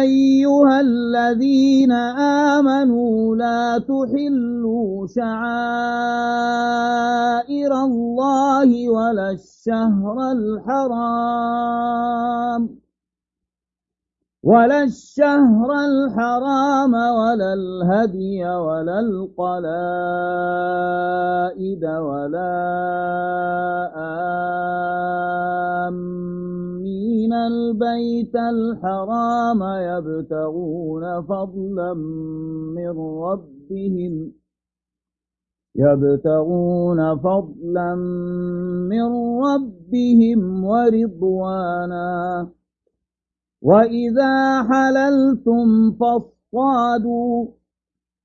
أيها الذين آمنوا لا تحلوا شعائر الله ولا الشهر الحرام ولا الشهر الحرام ولا الهدي ولا القلائد ولا آمين البيت الحرام يبتغون فضلا من ربهم يبتغون فضلا من ربهم ورضوانا. وإذا حللتم فاصطادوا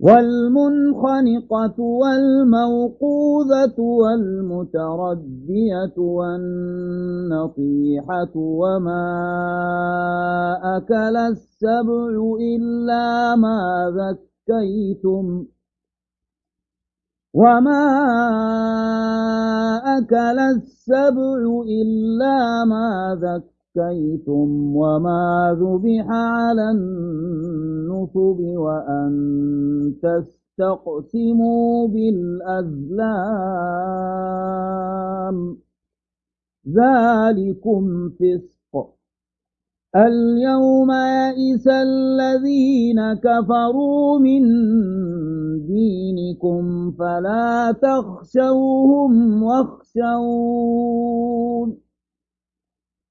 والمنخنقة والموقوذة والمتردية والنطيحة وما أكل السبع إلا ما ذكيتم وما أكل السبع إلا ما ذكيتم زكيتم وما ذبح على النصب وأن تستقسموا بالأزلام ذلكم فسق اليوم يئس الذين كفروا من دينكم فلا تخشوهم واخشون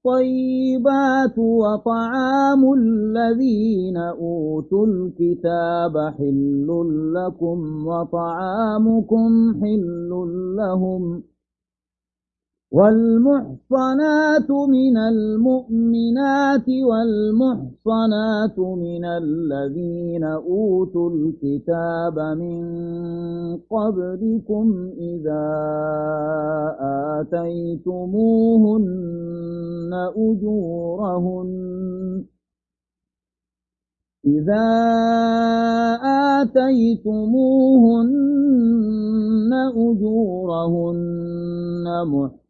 الطيبات وطعام الذين أوتوا الكتاب حل لكم وطعامكم حل لهم والمحصنات من المؤمنات والمحصنات من الذين أوتوا الكتاب من قبلكم إذا آتيتموهن أجورهن. إذا آتيتموهن أجورهن محصنات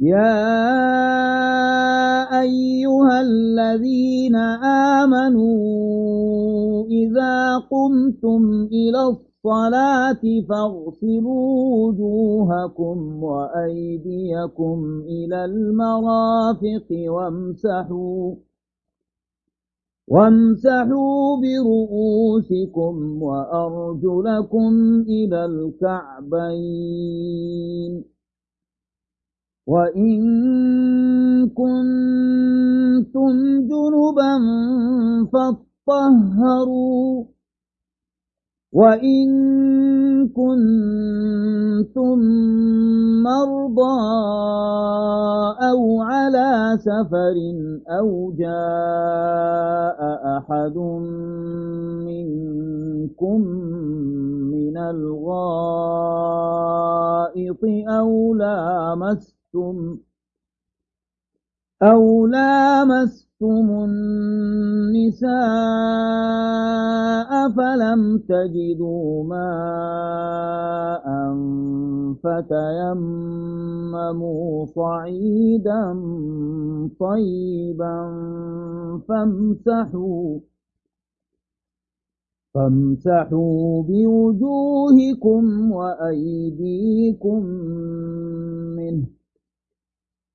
يا أيها الذين آمنوا إذا قمتم إلى الصلاة فاغسلوا وجوهكم وأيديكم إلى المرافق وامسحوا وامسحوا برؤوسكم وأرجلكم إلى الكعبين وإن كنتم جنبا فاطهروا وإن كنتم مرضى أو على سفر أو جاء أحد منكم من الغائط أو لامست لامستم أو لامستم النساء فلم تجدوا ماء فتيمموا صعيدا طيبا فامسحوا فامسحوا بوجوهكم وأيديكم منه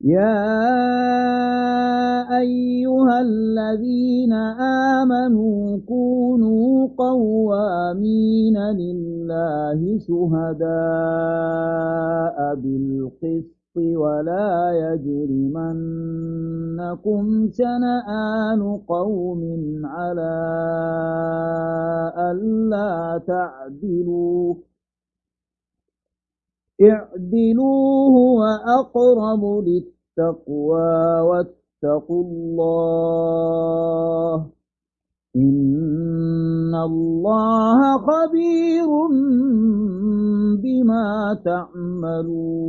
يا أيها الذين آمنوا كونوا قوامين لله شهداء بالقسط ولا يجرمنكم شنآن قوم على ألا تعدلوا اعدلوا هو أقرب للتقوى واتقوا الله إن الله خبير بما تعملون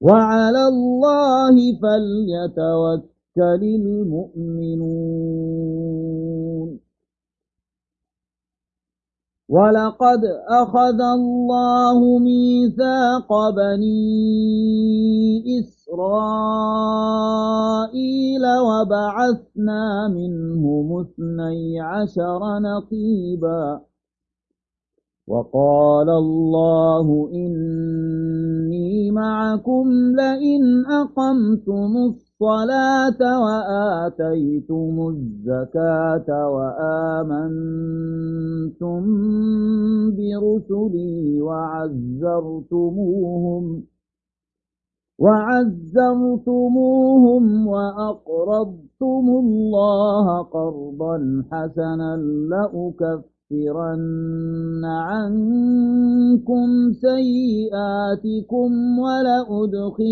وعلى الله فليتوكل المؤمنون. ولقد أخذ الله ميثاق بني إسرائيل وبعثنا منهم اثني عشر نقيباً. وقال الله إني معكم لئن أقمتم الصلاة وآتيتم الزكاة وآمنتم برسلي وعزرتموهم وعزرتموهم وأقرضتم الله قرضا حسنا لأكفر لأكفرن عنكم سيئاتكم ولأدخلنكم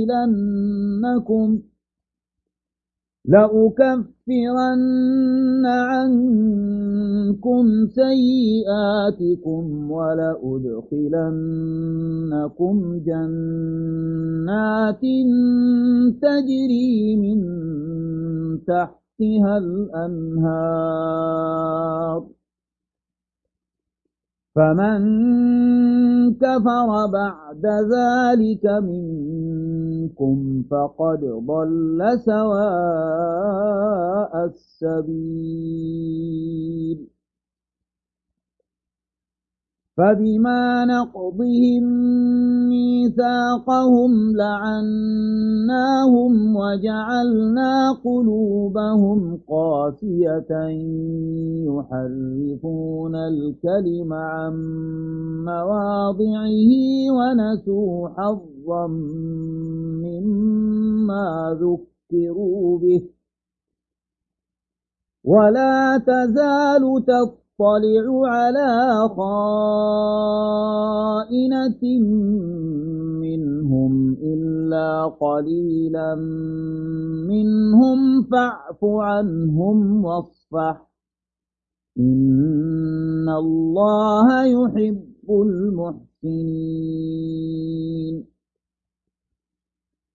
لأكفرن عنكم سيئاتكم ولأدخلنكم جنات تجري من تحتها الأنهار فمن كفر بعد ذلك منكم فقد ضل سواء السبيل. فبما نقضهم ميثاقهم لعناهم وجعلنا قلوبهم قاسية يحرفون الكلم عن مواضعه ونسوا حظا مما ذكروا به. ولا تزال تطلع يطلع على خائنة منهم إلا قليلا منهم فاعف عنهم واصفح. إن الله يحب المحسنين.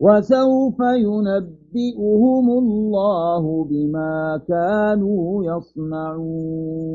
وسوف ينبئهم الله بما كانوا يصنعون.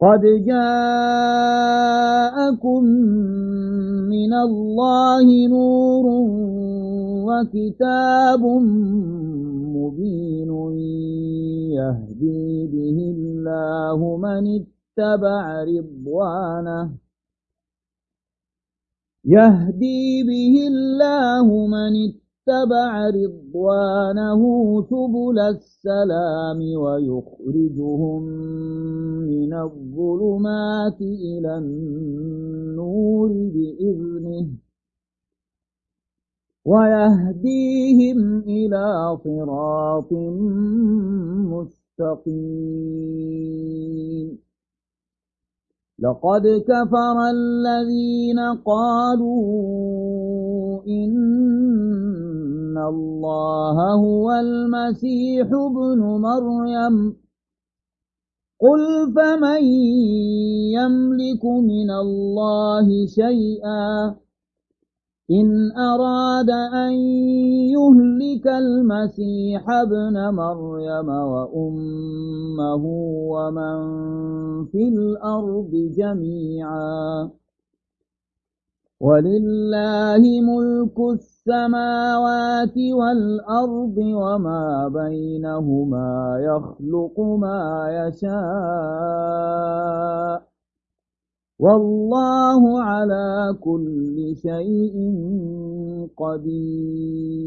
قد جاءكم من الله نور وكتاب مبين يهدي به الله من اتبع رضوانه يهدي به الله من اتبع اتبع رضوانه سبل السلام ويخرجهم من الظلمات إلى النور بإذنه ويهديهم إلى صراط مستقيم. لقد كفر الذين قالوا إن أن الله هو المسيح ابن مريم. قل فمن يملك من الله شيئا؟ إن أراد أن يهلك المسيح ابن مريم وأمه ومن في الأرض جميعا. ولله ملك السماوات والأرض وما بينهما يخلق ما يشاء. والله على كل شيء قدير.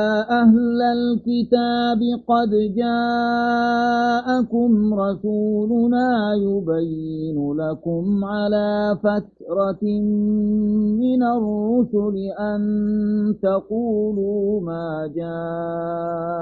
أهل الكتاب قد جاءكم رسولنا يبين لكم على فترة من الرسل أن تقولوا ما جاءنا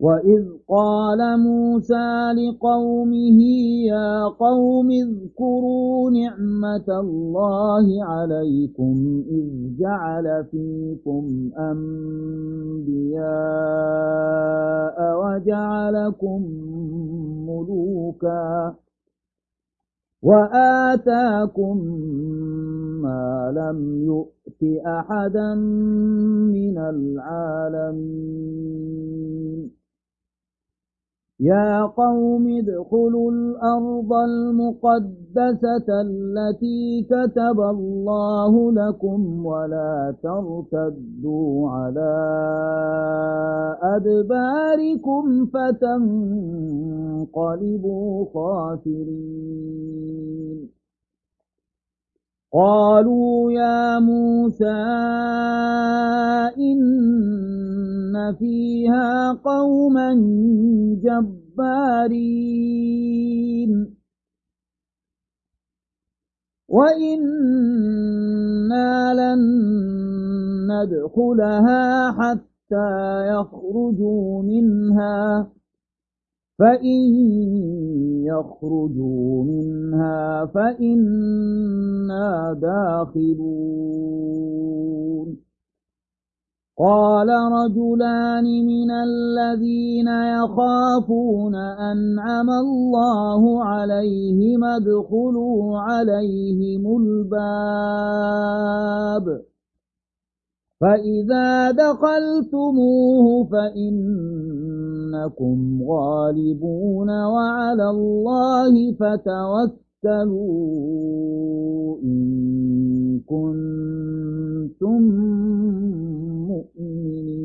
وإذ قال موسى لقومه يا قوم اذكروا نعمة الله عليكم إذ جعل فيكم أنبياء وجعلكم ملوكا وآتاكم ما لم يؤت أحدا من العالمين يا قوم ادخلوا الأرض المقدسة التي كتب الله لكم ولا ترتدوا على أدباركم فتنقلبوا خاسرين. قالوا يا موسى إن فيها قوما جبارين. وإنا لن ندخلها حتى يخرجوا منها. فإن يخرجوا منها فإنا داخلون قال رجلان من الذين يخافون أنعم الله عليهم ادخلوا عليهم الباب فإذا دخلتموه فإنكم غالبون وعلى الله فتوكلوا إن كنتم مؤمنين.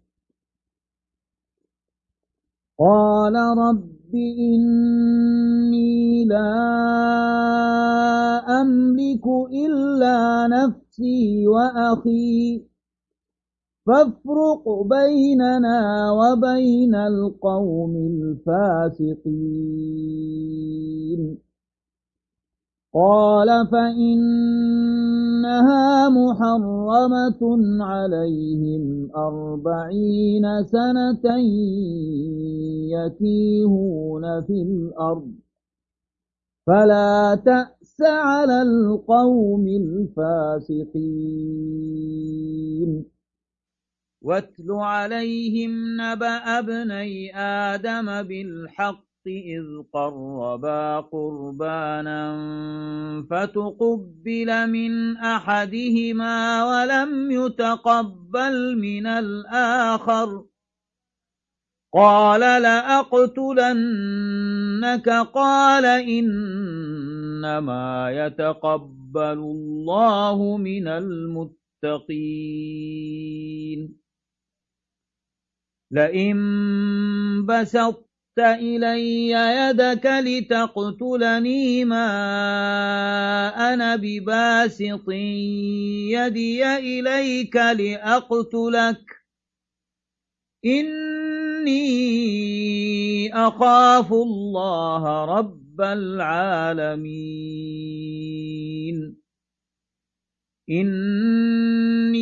قال رب إني لا أملك إلا نفسي وأخي فافرق بيننا وبين القوم الفاسقين. قال فإنها محرمة عليهم أربعين سنة يتيهون في الأرض. فلا تأس على القوم الفاسقين. واتل عليهم نبأ ابني آدم بالحق إذ قربا قربانا فتقبل من أحدهما ولم يتقبل من الآخر. قال لأقتلنك. قال إنما يتقبل الله من المتقين. لئن بسطت إلي يدك لتقتلني ما أنا بباسط يدي إليك لأقتلك إني أخاف الله رب العالمين إني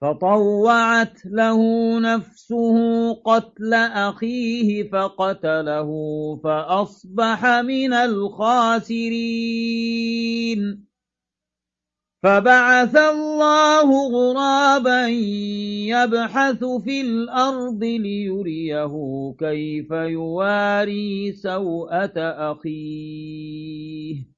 فطوعت له نفسه قتل أخيه فقتله فأصبح من الخاسرين. فبعث الله غرابا يبحث في الأرض ليريه كيف يواري سوءة أخيه.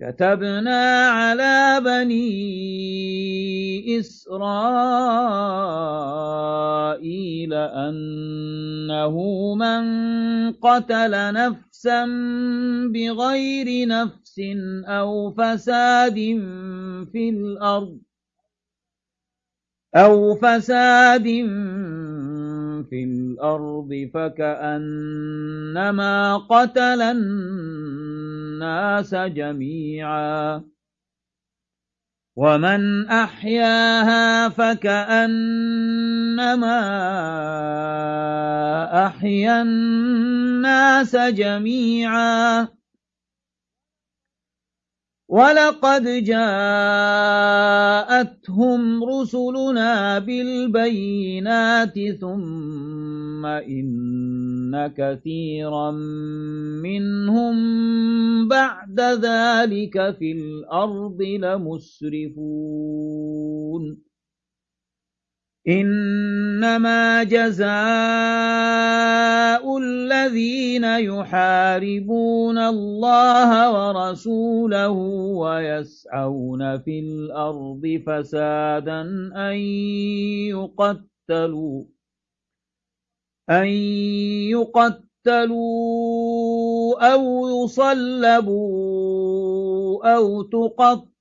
كتبنا على بني إسرائيل أنه من قتل نفسا بغير نفس أو فساد في الأرض أو فساد في الأرض فكأنما قتل الناس جميعا. ومن أحياها فكأنما أحيا الناس جميعا. ولقد جاءتهم رسلنا بالبينات ثم إن كثيرا منهم بعد ذلك في الأرض لمسرفون إنما جزاء الذين يحاربون الله ورسوله ويسعون في الأرض فسادا أن يقتلوا أن يقتلوا أو يصلبوا أو تقطعوا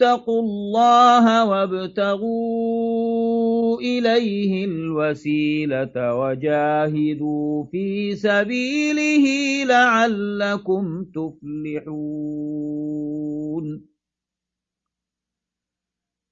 اتقوا الله وابتغوا إليه الوسيلة وجاهدوا في سبيله لعلكم تفلحون.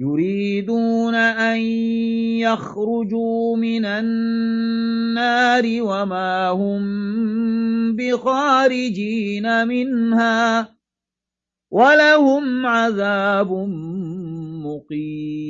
يريدون أن يخرجوا من النار وما هم بخارجين منها ولهم عذاب مقيم.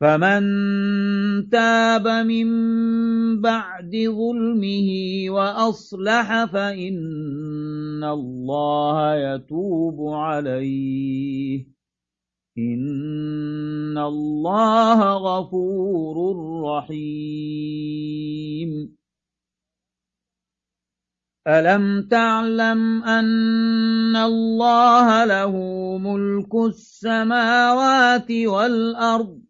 فمن تاب من بعد ظلمه وأصلح فإن الله يتوب عليه. إن الله غفور رحيم. ألم تعلم أن الله له ملك السماوات والأرض؟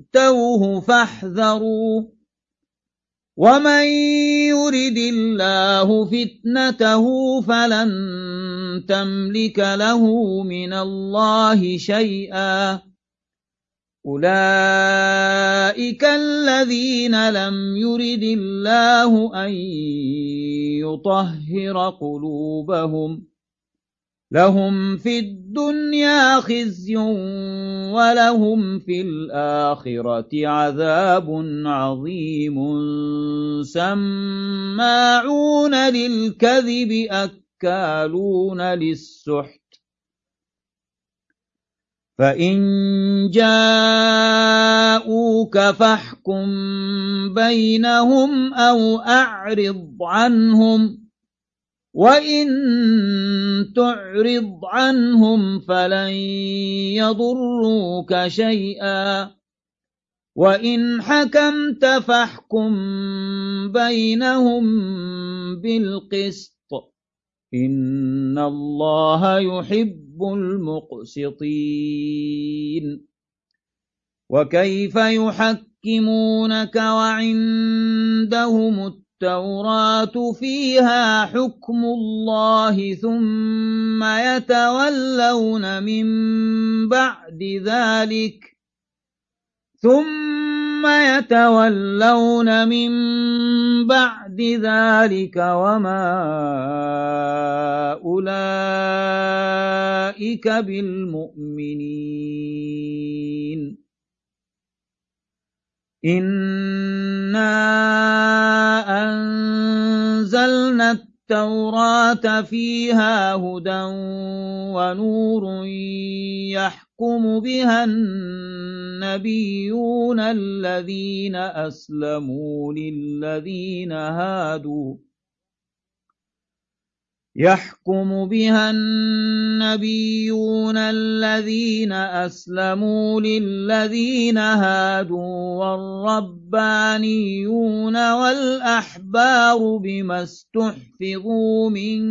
تؤتوه فاحذروا ومن يرد الله فتنته فلن تملك له من الله شيئا أولئك الذين لم يرد الله أن يطهر قلوبهم لهم في الدنيا خزي ولهم في الآخرة عذاب عظيم سماعون للكذب أكالون للسحت فإن جاءوك فاحكم بينهم أو أعرض عنهم وإن تعرض عنهم فلن يضروك شيئا وإن حكمت فاحكم بينهم بالقسط إن الله يحب المقسطين وكيف يحكم يحكمونك وعندهم التوراة فيها حكم الله ثم يتولون من بعد ذلك ثم يتولون من بعد ذلك وما أولئك بالمؤمنين إنا أنزلنا التوراة فيها هدى ونور يحكم بها النبيون الذين أسلموا للذين هادوا يحكم بها النبيون الذين أسلموا للذين هادوا والربانيون والأحبار بما استحفظوا من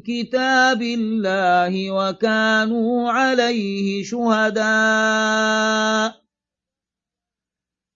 كتاب الله وكانوا عليه شهداء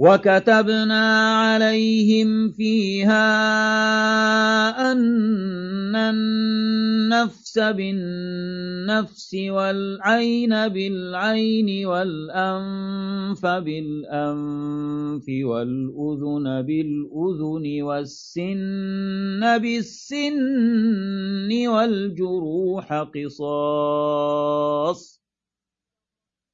وكتبنا عليهم فيها أن النفس بالنفس والعين بالعين والأنف بالأنف والأذن بالأذن والسن بالسن والجروح قصاص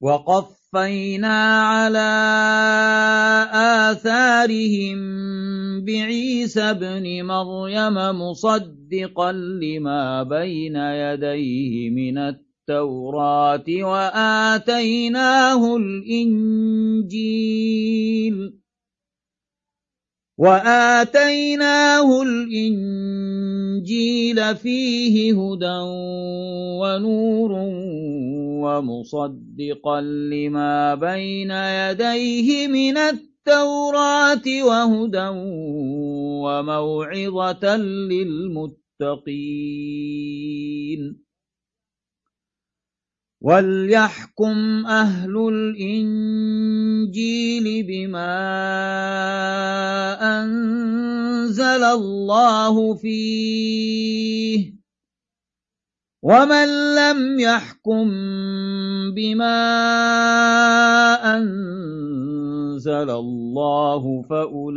وقفينا على آثارهم بعيسى ابن مريم مصدقا لما بين يديه من التوراة وآتيناه الإنجيل وآتيناه الإنجيل فيه هدى ونور ومصدقا لما بين يديه من التوراة وهدى وموعظة للمتقين. وليحكم أهل الإنجيل بما أنزل الله فيه ومن لم يحكم بما أنزل الله فأولئك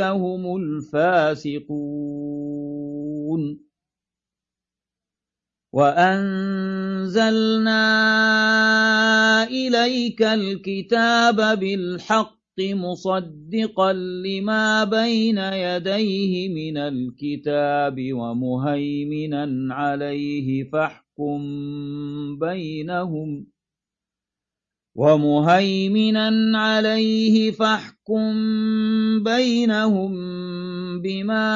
هم الفاسقون وأنزلنا إليك الكتاب بالحق مصدقا لما بين يديه من الكتاب ومهيمنا عليه فاحكم بينهم ومهيمنا عليه فاحكم بينهم بما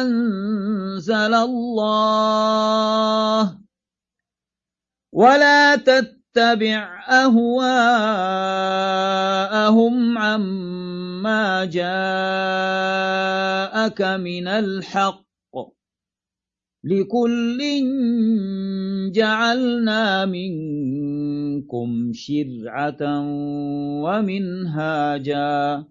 أنزل الله. ولا تتبع أهواءهم عما جاءك من الحق. لكل جعلنا منكم شرعة ومنهاجا.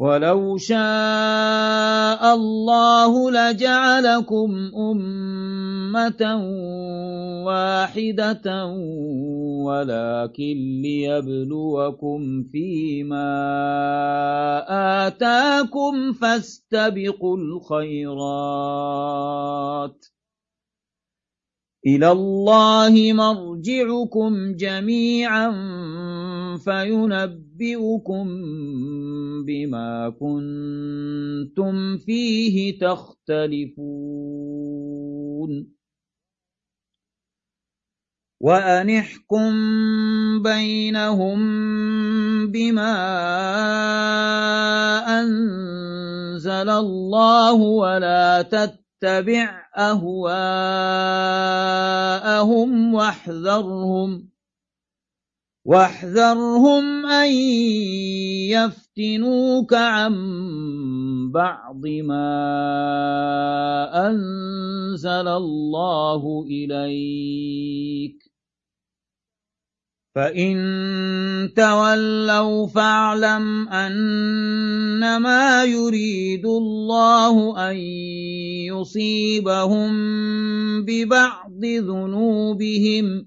ولو شاء الله لجعلكم أمة واحدة ولكن ليبلوكم فيما آتاكم فاستبقوا الخيرات إلى الله مرجعكم جميعا فينبئكم بما كنتم فيه تختلفون وأنحكم بينهم بما أنزل الله ولا تتبع أهواءهم واحذرهم واحذرهم أن يفتنوك عن بعض ما أنزل الله إليك. فإن تولوا فاعلم أنما يريد الله أن يصيبهم ببعض ذنوبهم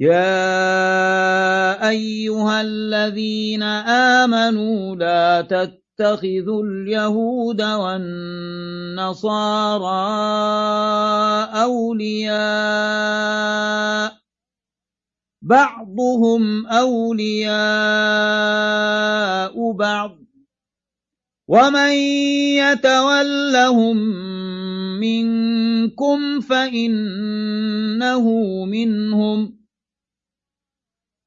يا أيها الذين آمنوا لا تتخذوا اليهود والنصارى أولياء بعضهم أولياء بعض ومن يتولهم منكم فإنه منهم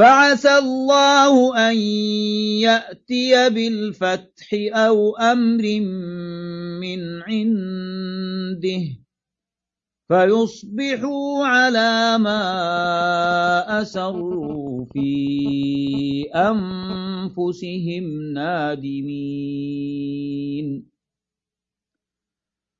فعسى الله أن يأتي بالفتح أو أمر من عنده فيصبحوا على ما أسروا في أنفسهم نادمين.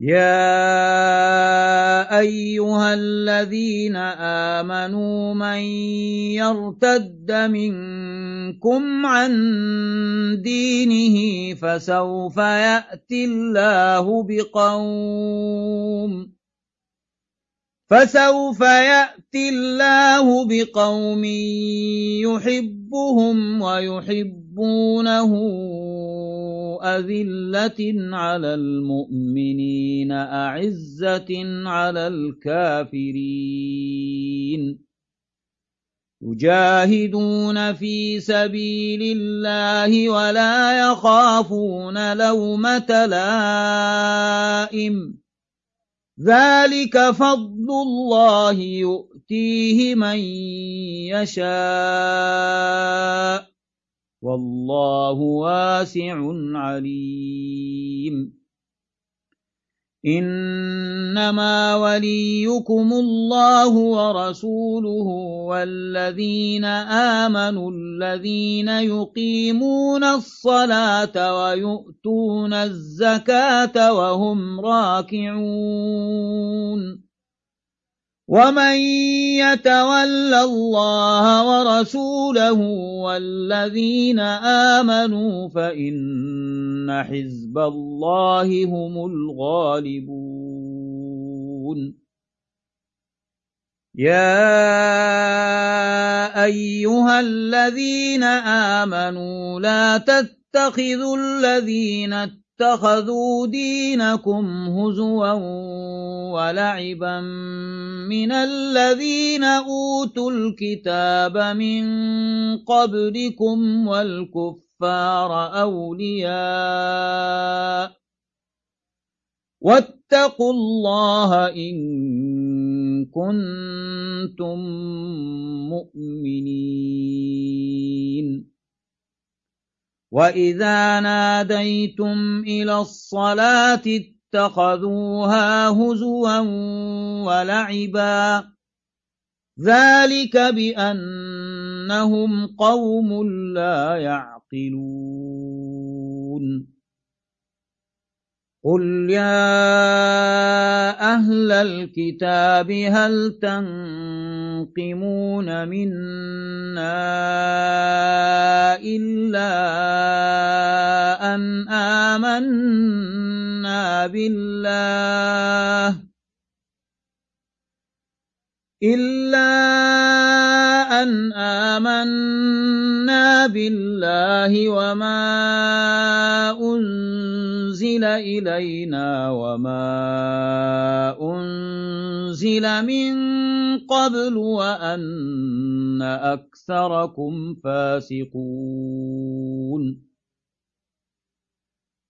يا أيها الذين آمنوا من يرتد منكم عن دينه فسوف يأتي الله بقوم فسوف يأتي الله بقوم يحبهم ويحبونه أذلة على المؤمنين أعزة على الكافرين يجاهدون في سبيل الله ولا يخافون لومة لائم ذلك فضل الله يؤتيه من يشاء. والله واسع عليم. إنما وليكم الله ورسوله والذين آمنوا الذين يقيمون الصلاة ويؤتون الزكاة وهم راكعون. ومن يتول الله ورسوله والذين آمنوا فإن حزب الله هم الغالبون يا أيها الذين آمنوا لا تتخذوا الذين اتخذوا دينكم هزوا ولعبا من الذين أوتوا الكتاب من قبلكم والكفار أولياء واتقوا الله إن كنتم مؤمنين وإذا ناديتم إلى الصلاة اتخذوها هزوا ولعبا ذلك بأنهم قوم لا يعقلون قل يا أهل الكتاب هل تنقمون منا إلا أن آمنا بالله. إلا أن آمنا بالله وما أنزل إلينا وما أنزل من قبل وأن أكثركم فاسقون.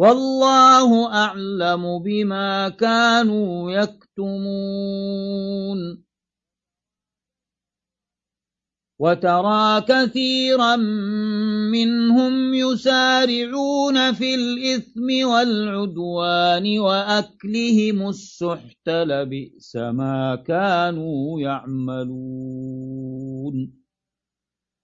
والله أعلم بما كانوا يكتمون. وترى كثيرا منهم يسارعون في الإثم والعدوان وأكلهم السحت لبئس ما كانوا يعملون.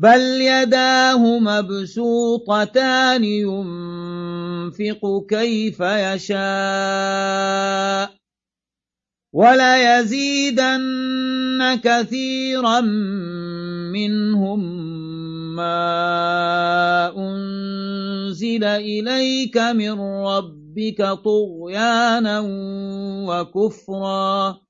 بل يداه مبسوطتان ينفق كيف يشاء وليزيدن كثيرا منهم ما أنزل إليك من ربك طغيانا وكفرا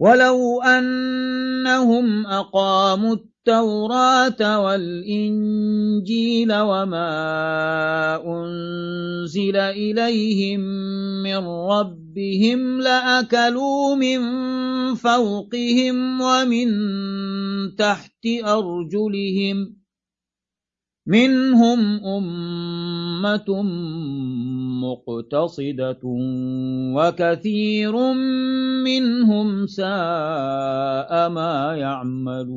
ولو أنهم أقاموا التوراة والإنجيل وما أنزل إليهم من ربهم لأكلوا من فوقهم ومن تحت أرجلهم منهم أمة مقتصدة وكثير منهم ساء ما يعملون.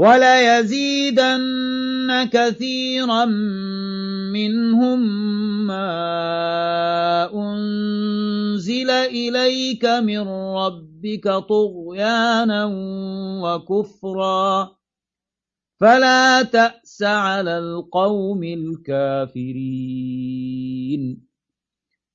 وليزيدن كثيرا منهم ما أنزل إليك من ربك طغيانا وكفرا. فلا تأس على القوم الكافرين.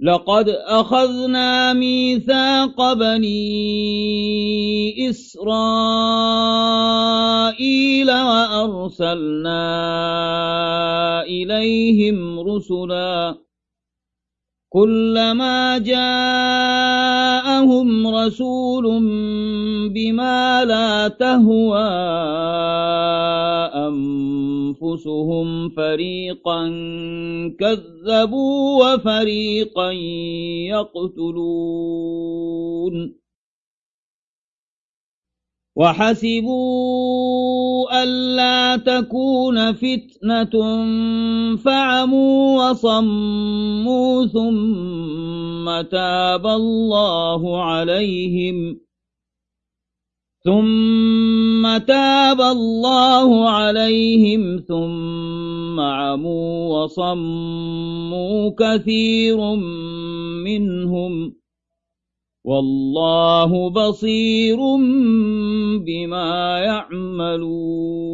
لقد أخذنا ميثاق بني إسرائيل وأرسلنا إليهم رسلا كلما جاءهم رسول بما لا تهوى أنفسهم فريقا كذبوا وفريقا يقتلون. وحسبوا ألا تكون فتنة فعموا وصموا ثم تاب الله عليهم. ثم تاب الله عليهم ثم عموا وصموا كثير منهم والله بصير بما يعملون.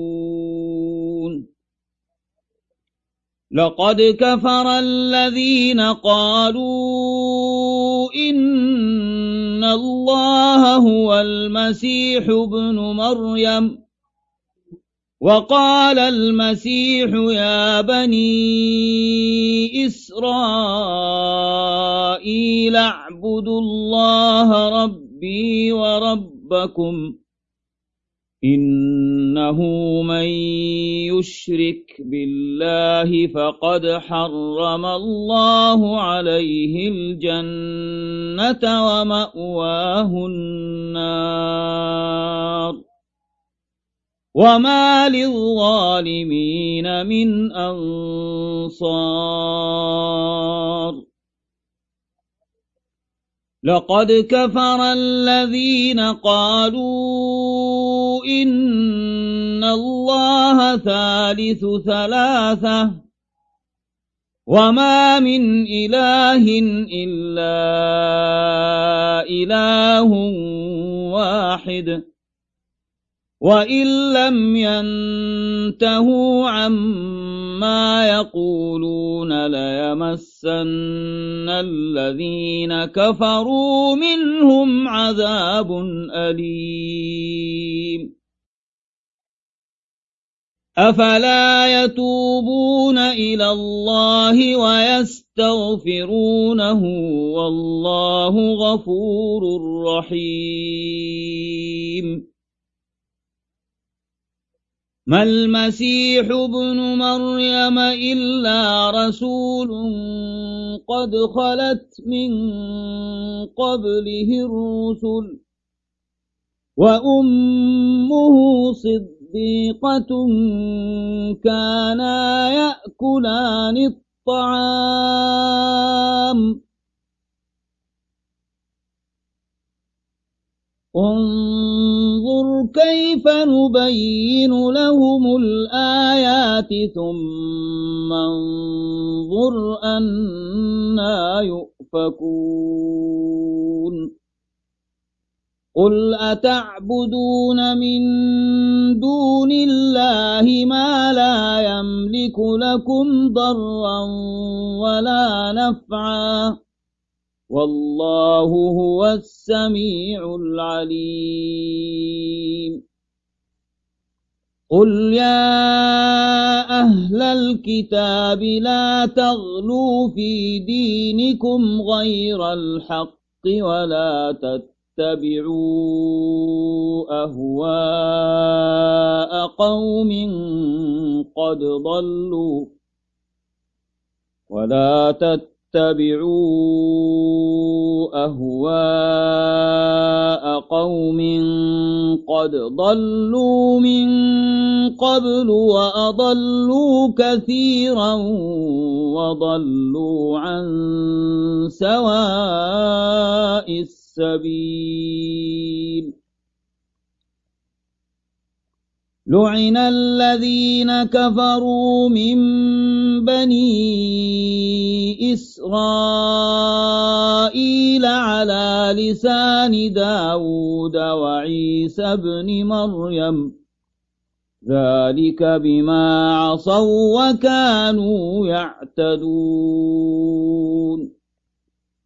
لقد كفر الذين قالوا إن الله هو المسيح ابن مريم وقال المسيح يا بني إسرائيل اعبدوا الله ربي وربكم إنه من يشرك بالله فقد حرم الله عليه الجنة ومأواه النار. وما للظالمين من أنصار. لقد كفر الذين قالوا إن الله ثالث ثلاثة وما من إله إلا إله واحد وَإِن لَّمْ يَنتَهُوا عَمَّا يَقُولُونَ لَيَمَسَّنَّ الَّذِينَ كَفَرُوا مِنْهُمْ عَذَابٌ أَلِيمٌ أَفَلَا يَتُوبُونَ إِلَى اللَّهِ وَيَسْتَغْفِرُونَهُ وَاللَّهُ غَفُورٌ رَّحِيمٌ ما المسيح ابن مريم إلا رسول قد خلت من قبله الرسل وأمه صديقة كانا يأكلان الطعام انظر كيف نبين لهم الآيات ثم انظر أنا يؤفكون. قل أتعبدون من دون الله ما لا يملك لكم ضرا ولا نفعا. والله هو السميع العليم. قل يا أهل الكتاب لا تغلوا في دينكم غير الحق ولا تتبعوا أهواء قوم قد ضلوا. ولا تتبعوا اتبعوا أهواء قوم قد ضلوا من قبل وأضلوا كثيرا وضلوا عن سواء السبيل. لعن الذين كفروا من بني إسرائيل على لسان داود وعيسى بن مريم ذلك بما عصوا وكانوا يعتدون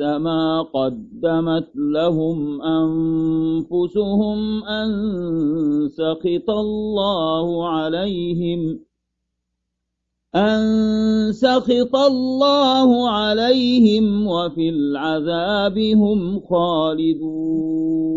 ما قدمت لهم أنفسهم أن سخط الله عليهم أن سخط الله عليهم وفي العذاب هم خالدون.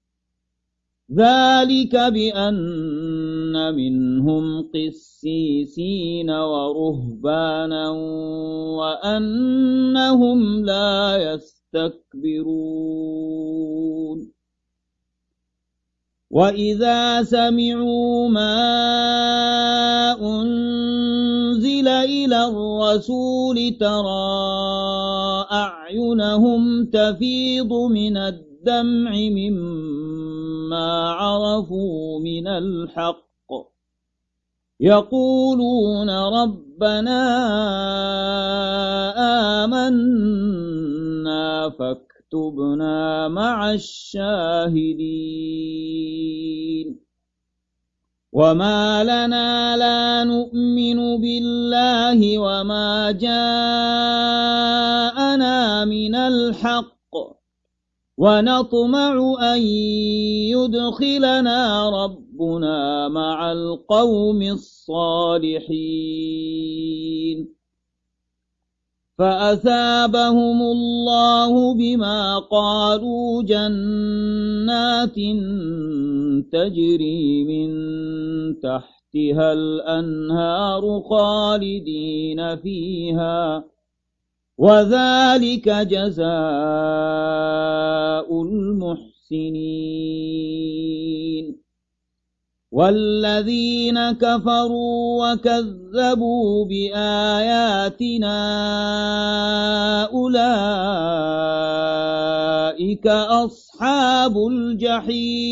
ذلك بأن منهم قسيسين ورهبانا وأنهم لا يستكبرون وإذا سمعوا ما أنزل إلى الرسول ترى أعينهم تفيض من الدمع مما عرفوا من الحق. يقولون ربنا آمنا فاكتبنا مع الشاهدين. وما لنا لا نؤمن بالله وما جاءنا من الحق. ونطمع أن يدخلنا ربنا مع القوم الصالحين. فأثابهم الله بما قالوا جنات تجري من تحتها الأنهار خالدين فيها. وذلك جزاء المحسنين. والذين كفروا وكذبوا بآياتنا أولئك أصحاب الجحيم.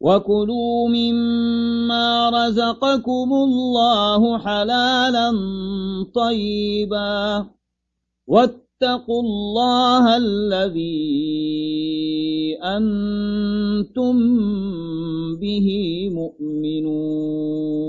وكلوا مما رزقكم الله حلالا طيبا واتقوا الله الذي أنتم به مؤمنون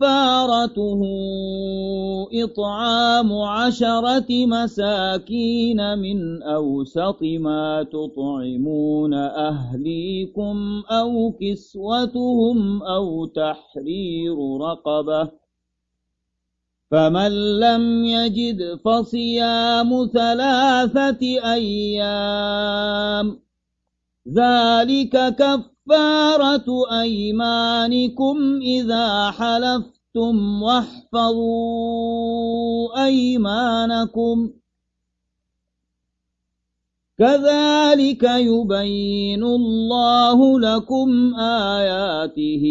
فكفارته إطعام عشرة مساكين من أوسط ما تطعمون أهليكم أو كسوتهم أو تحرير رقبة فمن لم يجد فصيام ثلاثة أيام ذلك كفارة أيمانكم إذا حلفتم واحفظوا أيمانكم. كذلك يبين الله لكم آياته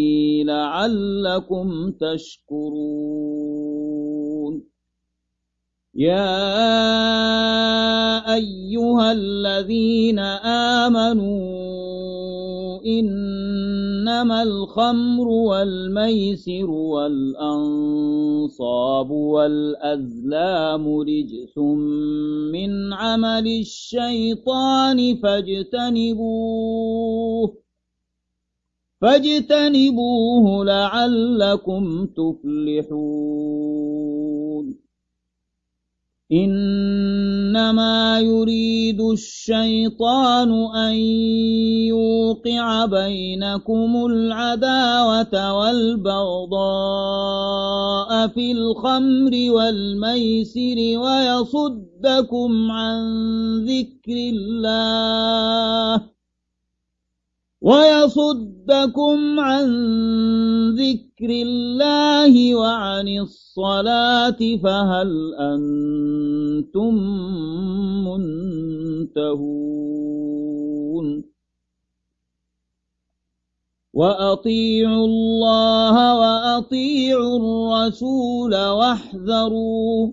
لعلكم تشكرون. يا أيها الذين آمنوا إنما الخمر والميسر والأنصاب والأزلام رجس من عمل الشيطان فاجتنبوه فاجتنبوه لعلكم تفلحون إنما يريد الشيطان أن يوقع بينكم العداوة والبغضاء في الخمر والميسر ويصدكم عن ذكر الله ويصدكم عن ذكر الله وعن الصلاة فهل أنتم منتهون؟ وأطيعوا الله وأطيعوا الرسول واحذروا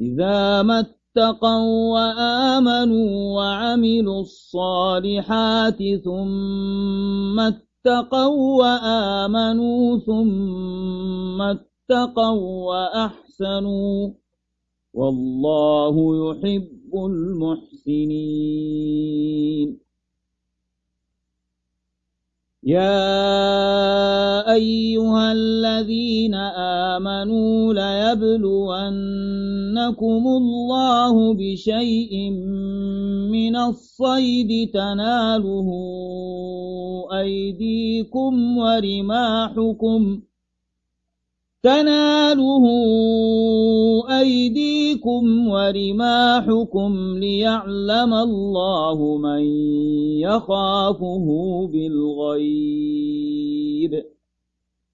إذا ما اتقوا وآمنوا وعملوا الصالحات ثم اتقوا وآمنوا ثم اتقوا وأحسنوا والله يحب المحسنين يا أيها الذين آمنوا ليبلونكم الله بشيء من الصيد تناله أيديكم ورماحكم تناله أيديكم ورماحكم ليعلم الله من يخافه بالغيب.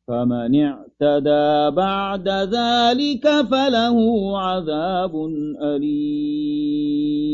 فمن اعتدى بعد ذلك فله عذاب أليم.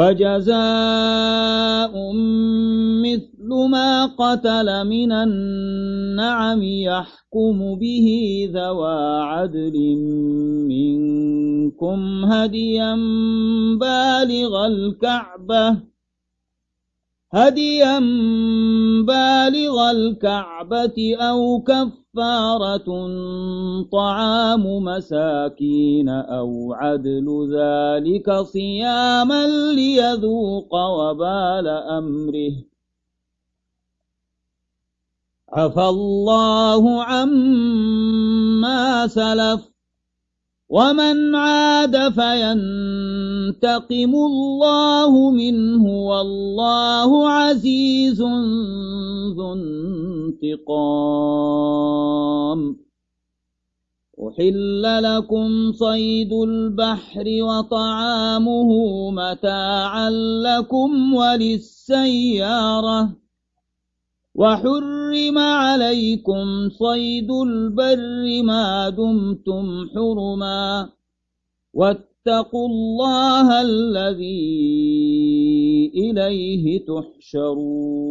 فجزاء مثل ما قتل من النعم يحكم به ذوى عدل منكم هديا بالغ الكعبة هديا بالغ الكعبة أو كفارة طعام مساكين أو عدل ذلك صياما ليذوق وبال أمره. عفى الله عما سلف. ومن عاد فينتقم الله منه والله عزيز ذو انتقام. أحل لكم صيد البحر وطعامه متاعا لكم وللسيارة. وحرم عليكم صيد البر ما دمتم حرما واتقوا الله الذي إليه تحشرون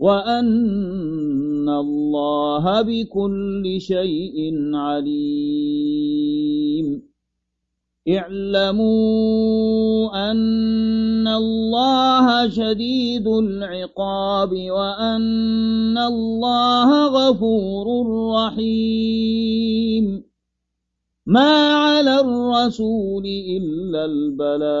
وأن الله بكل شيء عليم. اعلموا أن الله شديد العقاب وأن الله غفور رحيم. ما على الرسول إلا البلاغ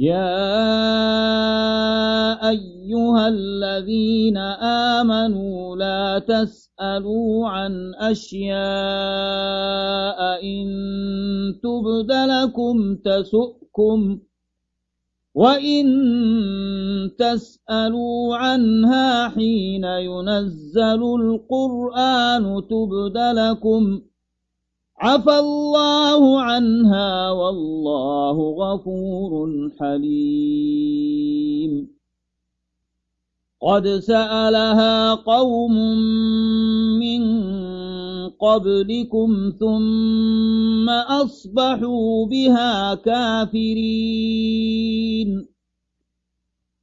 يا أيها الذين آمنوا لا تسألوا عن أشياء إن تبد لكم تسؤكم وإن تسألوا عنها حين ينزل القرآن تبد لكم عفى الله عنها والله غفور حليم. قد سألها قوم من قبلكم ثم أصبحوا بها كافرين.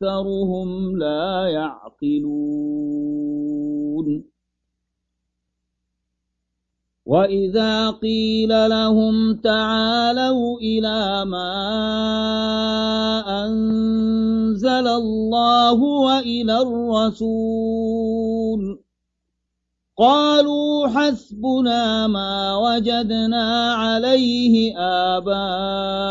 وأكثرهم لا يعقلون. وإذا قيل لهم تعالوا إلى ما أنزل الله وإلى الرسول قالوا حسبنا ما وجدنا عليه آباءنا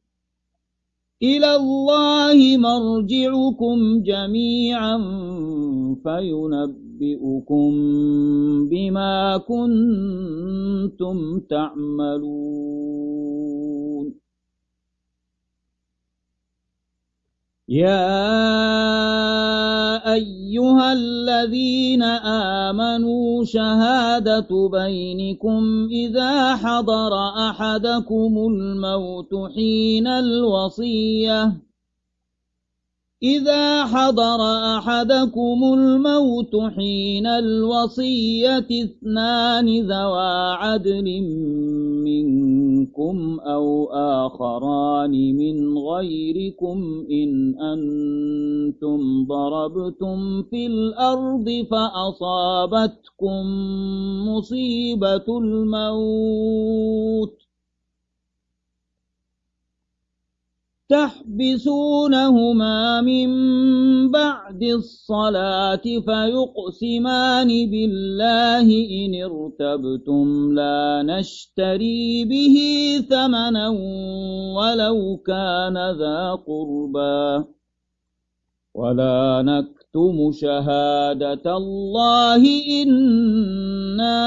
إلى الله مرجعكم جميعا فينبئكم بما كنتم تعملون. يا أيها الذين آمنوا شهادة بينكم إذا حضر أحدكم الموت حين الوصية إذا حضر أحدكم الموت حين الوصية اثنان ذوى عدل منكم أو آخران من غيركم إن أنتم ضربتم في الأرض فأصابتكم مصيبة الموت تحبسونهما من بعد الصلاة فيقسمان بالله إن ارتبتم لا نشتري به ثمنا ولو كان ذا قربا ولا نكتم شهادة الله إنا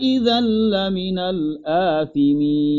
إذا لمن الآثمين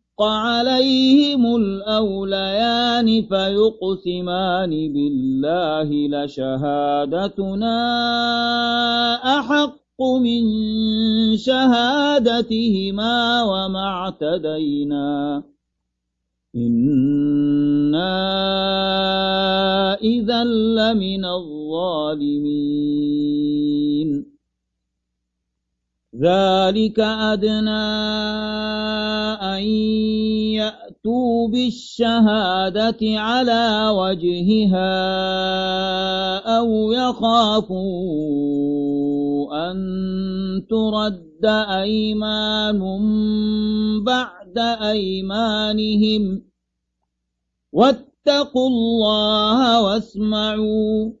عليهم الأوليان فيقسمان بالله لشهادتنا أحق من شهادتهما وما اعتدينا. إنا إذا لمن الظالمين. ذلك أدنى أن يأتوا بالشهادة على وجهها أو يخافوا أن ترد أيمان بعد أيمانهم واتقوا الله واسمعوا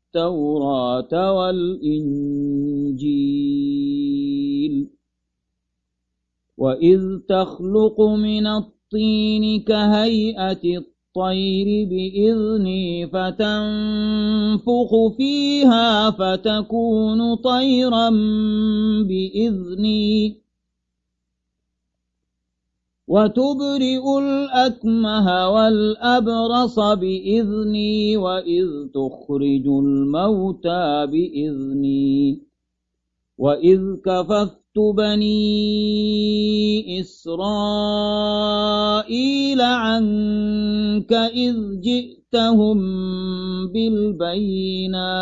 التوراة والإنجيل. وإذ تخلق من الطين كهيئة الطير بإذني فتنفخ فيها فتكون طيرا بإذني. وتبرئ الأكمه والأبرص بإذني وإذ تخرج الموتى بإذني وإذ كففت بني إسرائيل عنك إذ جئتهم بالبينات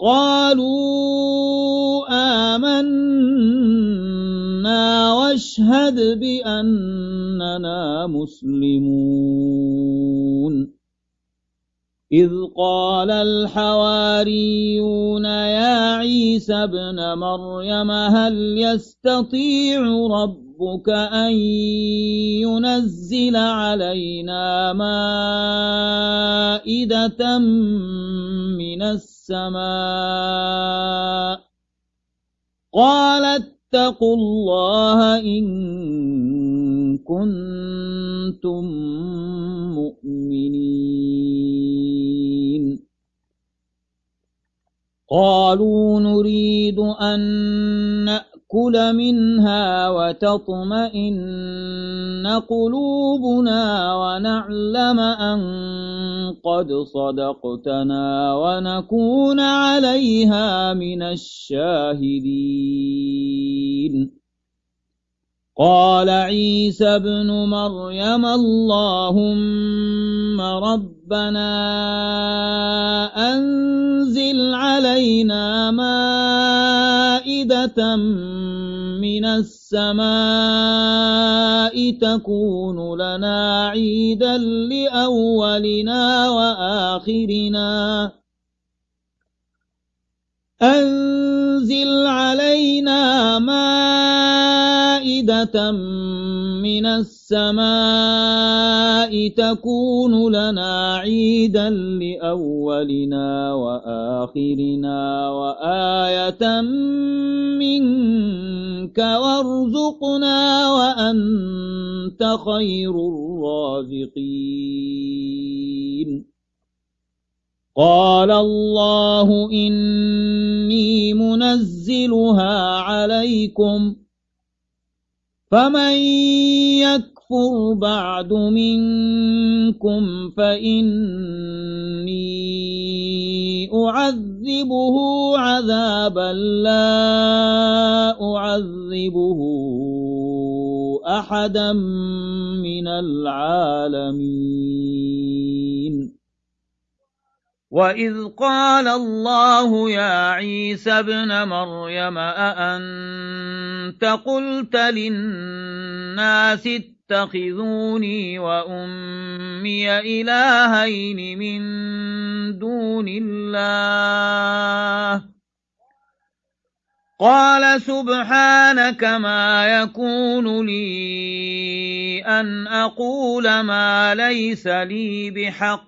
قالوا آمنا واشهد بأننا مسلمون. إذ قال الحواريون يا عيسى ابن مريم هل يستطيع ربك أن ينزل علينا مائدة من السماء. قال اتقوا الله إن كنتم مؤمنين. قالوا نريد أن نأكل منها وتطمئن قلوبنا ونعلم أن قد صدقتنا ونكون عليها من الشاهدين. قال عيسى ابن مريم اللهم ربنا أنزل علينا مائدة من السماء تكون لنا عيدا لأولنا وآخرنا. أنزل علينا مائدة من السماء تكون لنا عيدا لأولنا وآخرنا وآية منك وارزقنا وأنت خير الرازقين قال الله إني منزلها عليكم فمن يكفر بعد منكم فإني أعذبه عذابا لا أعذبه أحدا من العالمين وإذ قال الله يا عيسى ابن مريم أأنت قلت للناس اتخذوني وأمي إلهين من دون الله قال سبحانك ما يكون لي أن أقول ما ليس لي بحق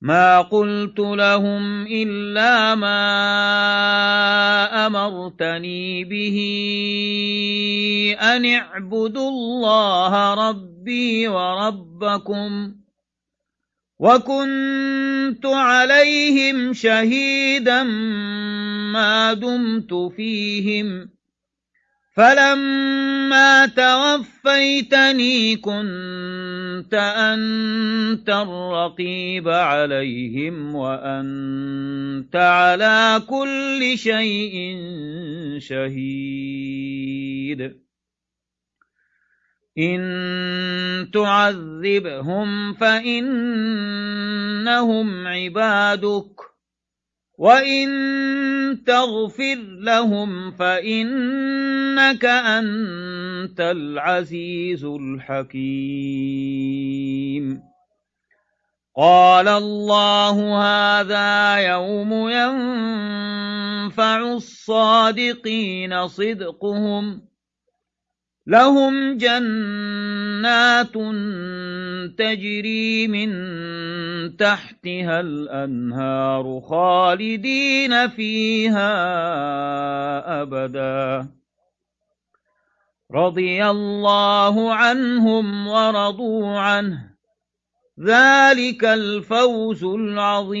ما قلت لهم إلا ما أمرتني به أن اعبدوا الله ربي وربكم وكنت عليهم شهيدا ما دمت فيهم فلما توفيتني كنت أنت الرقيب عليهم وأنت على كل شيء شهيد. إن تعذبهم فإنهم عبادك. وإن تغفر لهم فإنك أنت العزيز الحكيم. قال الله هذا يوم ينفع الصادقين صدقهم لهم جنات تجري من تحتها الأنهار خالدين فيها أبدا. رضي الله عنهم ورضوا عنه. ذلك الفوز العظيم.